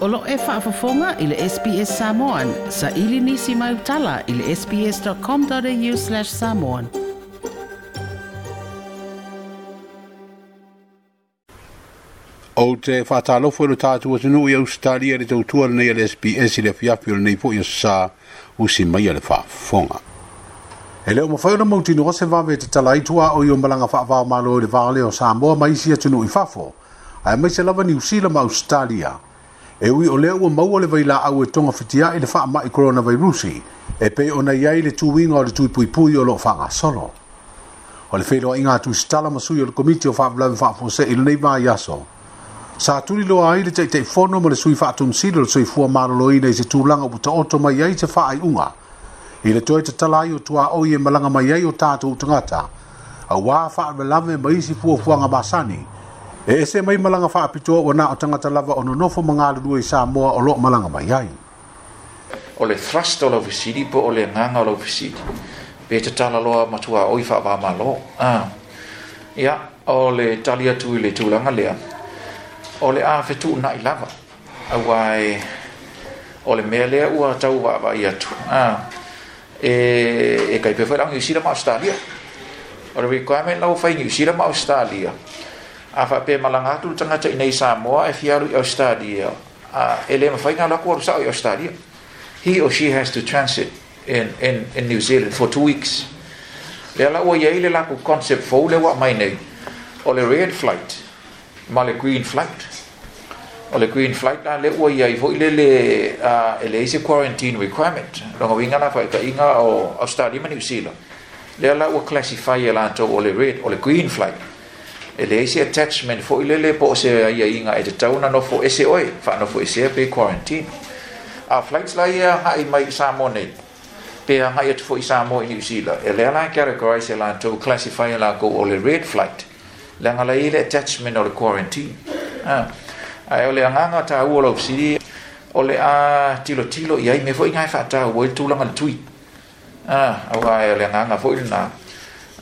Olo e whaafafonga i le SPS Samoan. Sa ili nisi mai utala i le sps.com.au slash samoan. O te whaatalofo ilo e tātu o tunu i Australia le tautua le nei le SPS i le fiafi o le nei po i sa usi mai le whaafonga. E leo mawhai ora mauti no se vawe te tala i tua o i o malanga whaafao malo le vale o Samoa mai si atunu i whafo. Ai mai se lava ni usila ma Australia. Australia e ui o lea ua maua le vaila au e tonga fitia i le fa'ama'i coronavairusi e pei ona i ai le tuiga o le tuipuipui o lo lo'o solo. o le feiloa'iga atu isitala ma sui o le komiti o fa'avelave fa'afoose'i lenei vaiaso sa tuli tuliloa ai le taʻitaʻifono mo le sui fa'atunusili o le soifua malolōina i se tulaga upu oto mai ai se fa'ai'uga i le toe tatala ai o tuā'oi e malanga mai ai o tatou tagata auā fa'avelave ma isi fuafuaga masani fua e ese mai malanga fa apito o na o tangata lava ono nofo mga lulu i e Samoa o lo malanga mai ai. O le thrust o lo visidi po o le nganga o lo visidi. Pe te tala loa matua o i faa vama lo. Ah. Ia, o le tali atu i le tūlanga lea. O le a fetu na i lava. A wai, o le mea lea ua tau wa wa i atu. Ah. E, e kai pefai rangi i sira ma Australia. O le requirement lau fai ni i sira ma Australia. afa pe malanga tu tanga cha inei Samoa e eh, fialu i Australia a ah, ele ma fainga la ko sa i Australia he or she has to transit in in in New Zealand for two weeks le la o ye la ko concept fo le wa mai nei o le red flight ma le green flight o le green flight na le o ye fo le le ah, a ele is quarantine requirement longa winga na fa ka inga o Australia ma New Zealand le la o classify la to o le red o le green flight e ese attachment foʻi lele po o se aiaiga e tatauna nofo ese oe faanofo esea pe quarantine a flights la ia haʻi mai sa mo nei pe haʻi atu foʻi sa mo i new zealand e lea la categorise e classify lakou o le red flight le agalai ile attachment or quarantine. Ah. ae ole le ta tāua o lausili o le a tilotilo i ai me foʻi gae faatau ai tulaga le tui auae o le agaga foʻi lenā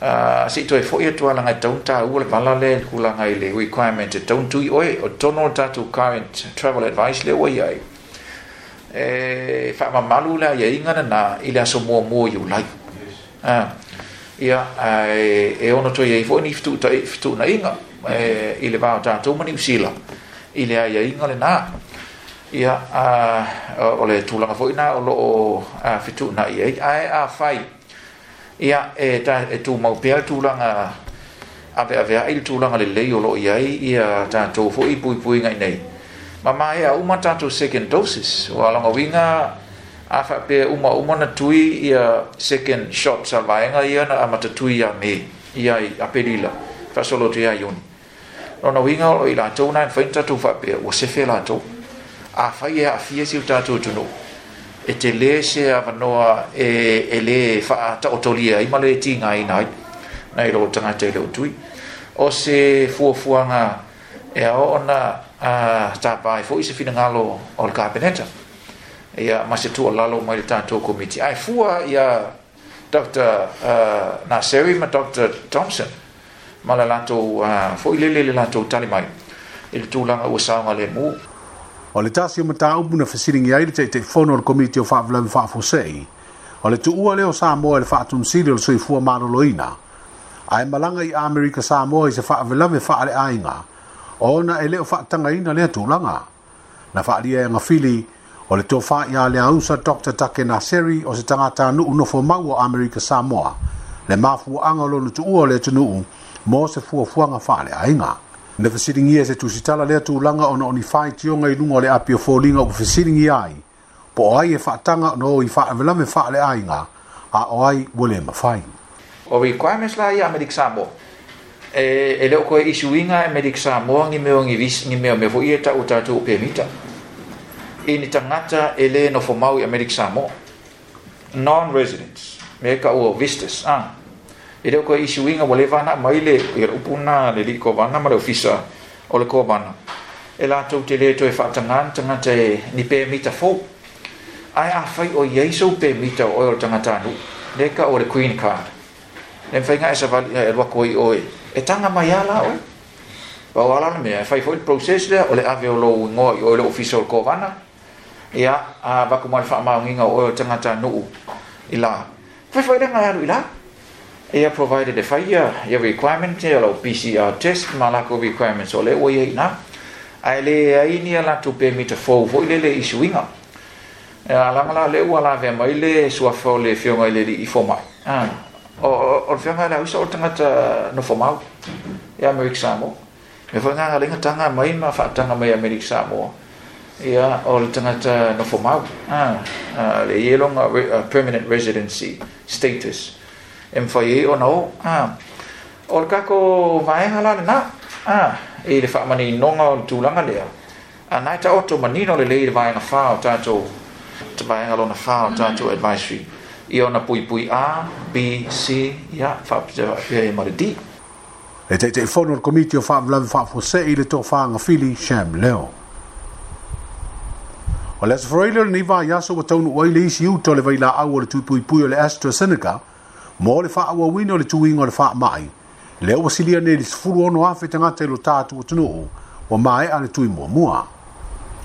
Ah, si to e fo ye to la nga don ta u la le ku la nga le requirement to don to oi o to no ta to current travel advice le wi ai e fa ma malu la ye inga na na ila so mo mo yu lai ah ia ai e ona to ye fo ni ftu ta ftu na inga e ile va ta to mani usila ile ai ye inga ah, le na ia a ole tu la fo ina o lo a ah, fitu na ye ai a fai ia e ta e tu mau pe tu langa ave ave ai tu langa le le yo lo ia ia ta to fo i pui pui ngai nei ma ma ia uma ta to second doses o langa winga afa pe uma uma na tui ia second shot sa vai nga ia na ama ta tui ia me ia i apelila fa solo tu ia yon no na winga lo ila tu na fa ta tu fa pe o se fe la tu afa ia afia si ta tu tu no e te le se avanoa e, e le faa ta otolia i male ti ngā i nai nei ro tanga te leo tui o se fuafuanga e a ona a tapa e fuu i se fina ngalo o le kapeneta e a masi tua lalo mai le tato komiti ai fua i a Dr. Naseri ma Dr. Thompson ma le lato uh, fuu i lele le lato tali mai ili tūlanga ua saunga le mu o le tasi o mataupu na fesilingi ai le taʻitaʻifono o le komiti o faavelavi faafosei o le tuua lea o sa moa i le faatunusili o le soifua maloloina ae malaga i amerika sa moa i se faavelave faaleʻaiga ona e lē o faatagaina lea tulaga na faaalia e agafili o le tofā iā le ausa dr take naseri o se tagata nuu nofo mau o amerika sa moa le mafuaaga o lona tuua o le atunuu mo se fuafuaga faaleʻaiga fua na fesiligia e se tusitala lea tulaga ona o ni faitioga i luga o le api o foliga upu fesiligia ai po o ai e faataga ona o i faavelame faaleaiga a o ai ua lē mafai o requirements la ia me lixamo e e leo koe isuiga e me samoa gi meo meo e taʻu tatou pemita i ni tagata e lē mau i amelik me non residents me kaʻua visitors ah. e reo koe isi uiga ua le vanau ai le i upuna le lii kovana ma le ofisa o le kovana e latou te lē toe faatagana tagata e ni pemita fou ae afai o iai sou pemita o oe o le tagata anuu le ka o le queen card le mafaigae savaliga e luako i oe e taga mai a la oe pauala le mea e fai foi le process lea o le ave o lou igoa i oe le ofisa o le kovana ia a vaku ma le faamaogiga o oe o le tagata anuu i la faifailega e alu i la e a provide the fire e a requirement e a PCR test ma la covid requirement so le o ye na ai le ai ni la to permit fo fo le le isuinga e a la mala le wala ve mai le so fo le fio mai le i fo mai o o fio mai la so tanga ta no fo mau e a me examo me fo nga nga tanga mai ma fa tanga mai me examo e a o le tanga no fo mau a le yelong permanent residency status foyer ono ah o ka ko vai hala na Ah, e le fa mani nonga o langa le. a nai ta oto manino le le vai na fa o tato te vai ngalo na fa o tato advisory i ona pui pui a b c ya fa pe ma de e te te fono il comiti o fa vlavi fa fosse i le to fa fili sham leo O les vroilo ni va yaso wa tonu oile isi uto le vai la au to pui pui o le seneca. mo le fa awa wino le tuwingo le fa mai. Le awa silia ne li sifuru ono afe tangata ilo tatu wa tunuhu, wa mai ale tui mua mua.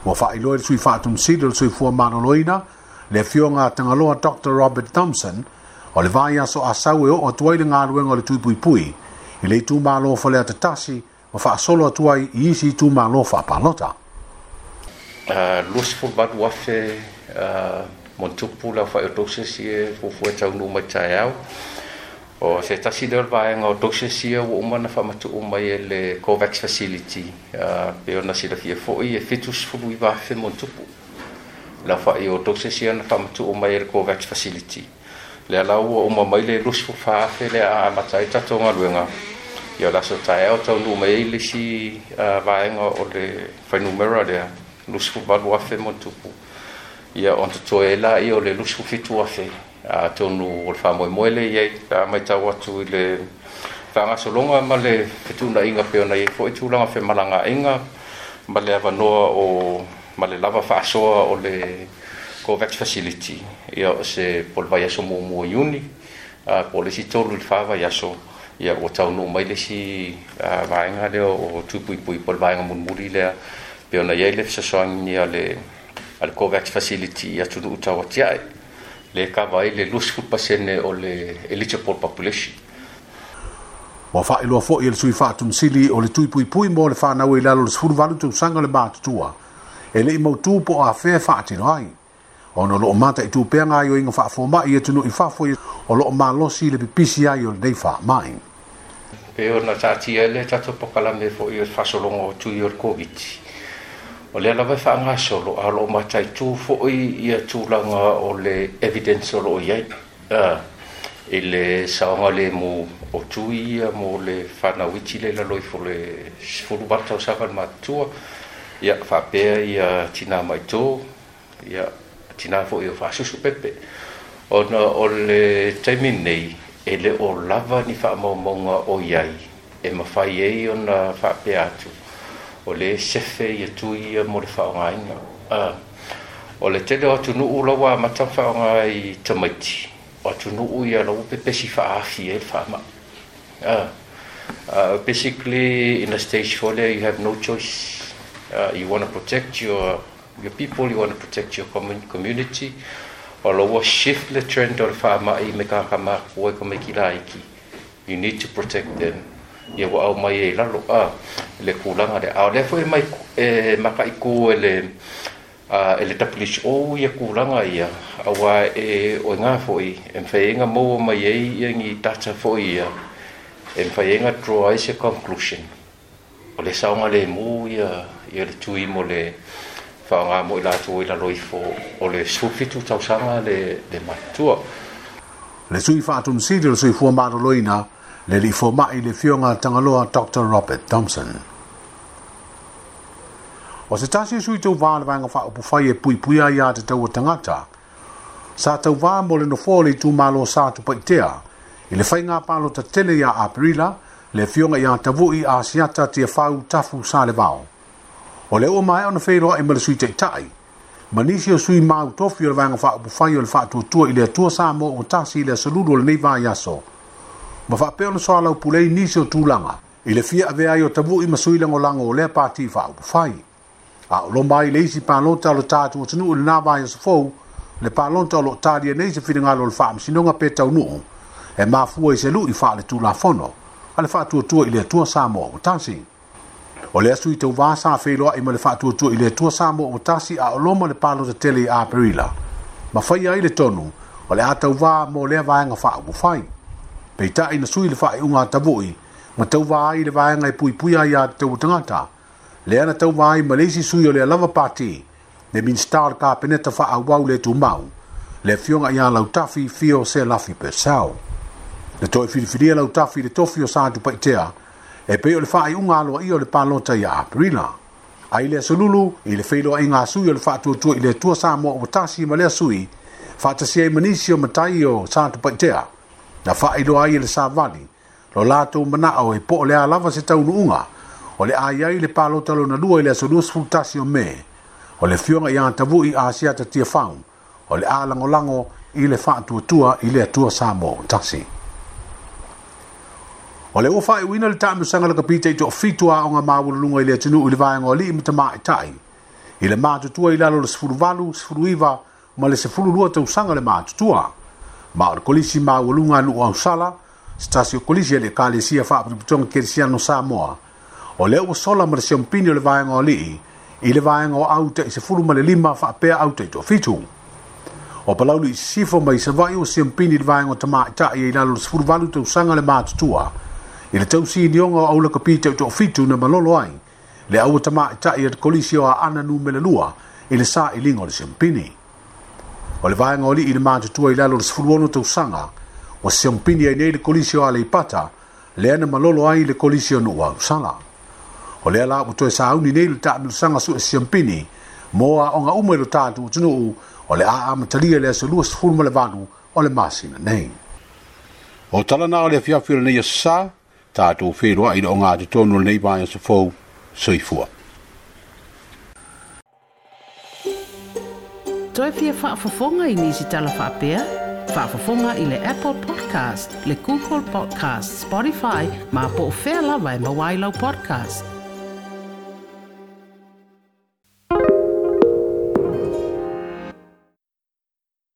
Wa fa iloi le sui fa atu msido le sui fua mano loina, le fio ngā tangaloa Dr. Robert Thompson, o le vai aso asawe o atuai le ngā ruenga le tui pui pui, i le tu malo fa le atatasi, wa fa asolo atuai i isi tu malo fa palota. Uh, Lusifu badu wafe, uh, montupu lau faʻiotosesi fo fo e taunuu mai o se tasi le vaega o tosesi ua uma na faamatuu mai e le covax facility pe ona silafia foʻi e fetusfulu i vafe montupu lau faʻiotosesi ona faamatuu mai e le covax facility le ala ua uma mai le fa fe le a tonga amatai tatogaluega ia laso taeao taunuu mai e si bae vaega o le fainumera lea lusifu valu afe montupu ia onto totoe e la o le lusu fetua fe a tonu o le faamoemoe le iai ka maitau atu i le faagasologa ma le fetuunaʻiga pe ona iai foʻi tulaga femalagaʻiga ma le avanoa o ma le lava faasoa o le covax facility ia o se po le vaiaso muamua iuni a po le sitolu i le faavaiaso ia ua taunuu mai le si vaega lea o tuipuipui po le vaega mulimuli lea pe ona iai le fesoasoagini a le al COVAX facility atu tu utawatia ai le kava i le lusi fulpasene o le eligible population ua faailoa foʻi e le sui faatumasili o le tuipuipui mo le fanau e lalo le sefuluvalu tausaga o le matutua e leʻi mautū po o afea e faatino ai ona o loo mataʻitū peaga ai o iga faafoamaʻi e tunuu i fafoi o loo malosi i le pipisi ai o lenei faamaʻi pe ona taʻatia ai le tatou pakalame foʻi o le faasologo o tui o le covid o le ala vai faagaso lo a loo mataitū foʻi ia tulaga o le evidence o loo iai i le saoga le mo o tui ia mo le fanauiti le laloi fo le sefulu matausaga le matutua ia faapea ia tinā maitō ia tinā foʻi o faasusu pepe ona o le taimi nei e le o lava ni faamaumauga o iai e mafai ai ona faapea atu o le sefe ia tuia mo le faaogaina o le tele o atunuu laua amata faaoga i tamaiti o atunuu ia lau pepesi faaafia i le faamaʻu Uh, basically, in a stage four, there you have no choice. Uh, you want to protect your your people. You want to protect your com community. Or lower shift the trend of farmer. You make a You need to protect them ia ua au mai e lalo a le kulaga le ao lea foi mai e makaiku ele ele tapulisi ou ia kulaga ia auā e oegā foʻi e mafaiaiga e mou a mai ai e, ia gi tata foʻi ia e mafaiaiga draw ai se conclusion o le saoga lemū ia ia le tui mo le faaogā mo i latou i lalo ifo o le sufitu tausaga le matua le sui faatunusili o le suifua malōlōina le li fo mai le fionga tangaloa Dr. Robert Thompson. O se tasi sui tau wā le wanga whao pufai e pui pui ai a te tau tangata, sa tau wā mo le nofo le tū mālo sā tu paitea, i le whainga pālo ta tele ya aprila, le fionga ia tavu i a siata tia whau tafu sā le vau. O le o mai ona whēroa e mele sui te tai, manisi sui mau tofio o le fa whao pufai o le whao tua i le tua sā mo o tasi le saludo le nei vā yaso, ma faapea ona soalau pulei nisi o tulaga i le fia aveai o tavuʻi ma suilagolago o lea pati faaupufai a o loma ai le isi palota o lo tatou atunuu i lenā vaiosofou le palota o loo talia nei se finagalo o le faamasinoga pe taunuu e mafua i se luʻi faaletulafono a le faatuatua i le atua sa moa ua tasi o le asu i tauvā sa feiloaʻi ma le faatuatua i le atua sa moa ua tasi a o loma le palota tele i aperila ma faia ai le tonu o le a tauvā mo lea vaega faaupufai pei tai na sui le fa'i unga tavoi ma tau vai le vai ngai pui pui ai te tau tangata le ana tau vai ma leisi sui o le lava party le min star ka peneta fa a wau le tumau le fionga ia lau tafi fio se lafi pe sao le toi filifilia lau tafi le tofi o sandu pa itea e peo le fa'i unga alo i o le palota ia aprila ai le sululu i le feilo ai ngā sui o le fa'atua tua i le tua sa mo o tasi ma le sui fa'atasi ai manisio matai o sandu pa itea na whaero ai le sāwani, lo lato mana au e po le alawa se taununga, o le aiai le pālotalo na lua i le asodua sfutasi o me, o le fionga i antavu i asia ta tia whaun, o le alangolango i le whaatuatua i le atua sa mō tasi. O le ufa i wina le tāmu sanga le kapita i tō fitua o ngā māwula lunga i le atinu i le vāia ngā li i mta mā e i tai. I le mātutua i lalo le sifuru valu, sifuru iwa, ma le sifuru lua tau sanga le mātutua. Mātutua ma o kolisi ma o lunga no o sala stasi o kolisi le kale sia fa pri pton kersiano sa moa o le o sala mar sion pinio le vaeng o li i le vaeng o auta i se fulu ma le lima fa pe auta i to fitu o palau li sifo mai se vai o sion pinio le vaeng o tama ta e i la lo sfur valu to sanga le ma tua i le tau si ni o au le kapita i to fitu na malolo ai le au tama ta i le kolisi o ana nu me le lua i le sa i lingo le sion pinio o le vaega o lii i le matutua i lalo o le sfuluono tausaga ua seamupini ai nei le kolisi o a le ipata lea na malolo ai i le kolisi o nuu ausaga o lea la upu toe sauni nei le taʻamilosaga su e siamupini mo aʻoga uma i lo tatou tunuu o le a amatalia le asolua sefulu ma le vanu o le masina nei o talana o le afiafi o lenei e sasā tatou feloaʻi i le ʻoga atotonu o lenei vaeasofou soifua toi fia whaafafonga i nisi tala whaapea? Whaafafonga i le Apple Podcast, le Google Podcast, Spotify, ma po o whea lawa e mawailau podcast.